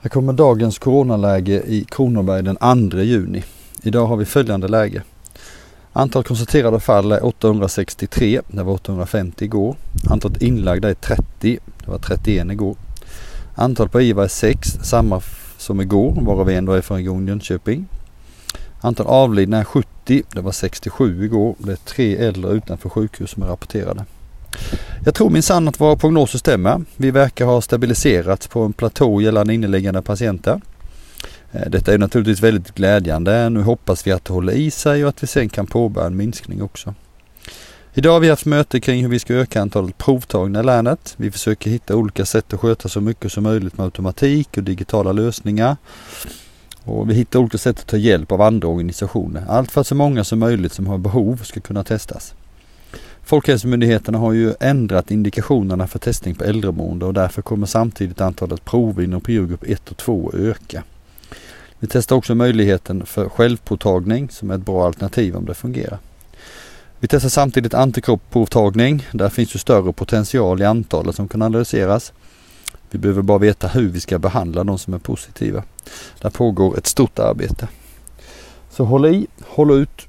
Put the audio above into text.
Här kommer dagens coronaläge i Kronoberg den 2 juni. Idag har vi följande läge. Antal konstaterade fall är 863, det var 850 igår. Antalet inlagda är 30, det var 31 igår. Antal på IVA är 6, samma som igår, varav en då är från Region Jönköping. Antal avlidna är 70, det var 67 igår. Det är tre äldre utanför sjukhus som är rapporterade. Jag tror minsann att våra prognoser stämmer. Vi verkar ha stabiliserats på en platå gällande inneliggande patienter. Eh, detta är naturligtvis väldigt glädjande. Nu hoppas vi att det håller i sig och att vi sen kan påbörja en minskning också. Idag har vi haft möte kring hur vi ska öka antalet provtagna i länet. Vi försöker hitta olika sätt att sköta så mycket som möjligt med automatik och digitala lösningar. Och vi hittar olika sätt att ta hjälp av andra organisationer. Allt för att så många som möjligt som har behov ska kunna testas. Folkhälsomyndigheterna har ju ändrat indikationerna för testning på äldreboende och därför kommer samtidigt antalet prover inom priogrupp 1 och 2 öka. Vi testar också möjligheten för självpåtagning som är ett bra alternativ om det fungerar. Vi testar samtidigt antikroppsprovtagning. Där finns ju större potential i antalet som kan analyseras. Vi behöver bara veta hur vi ska behandla de som är positiva. Där pågår ett stort arbete. Så håll i, håll ut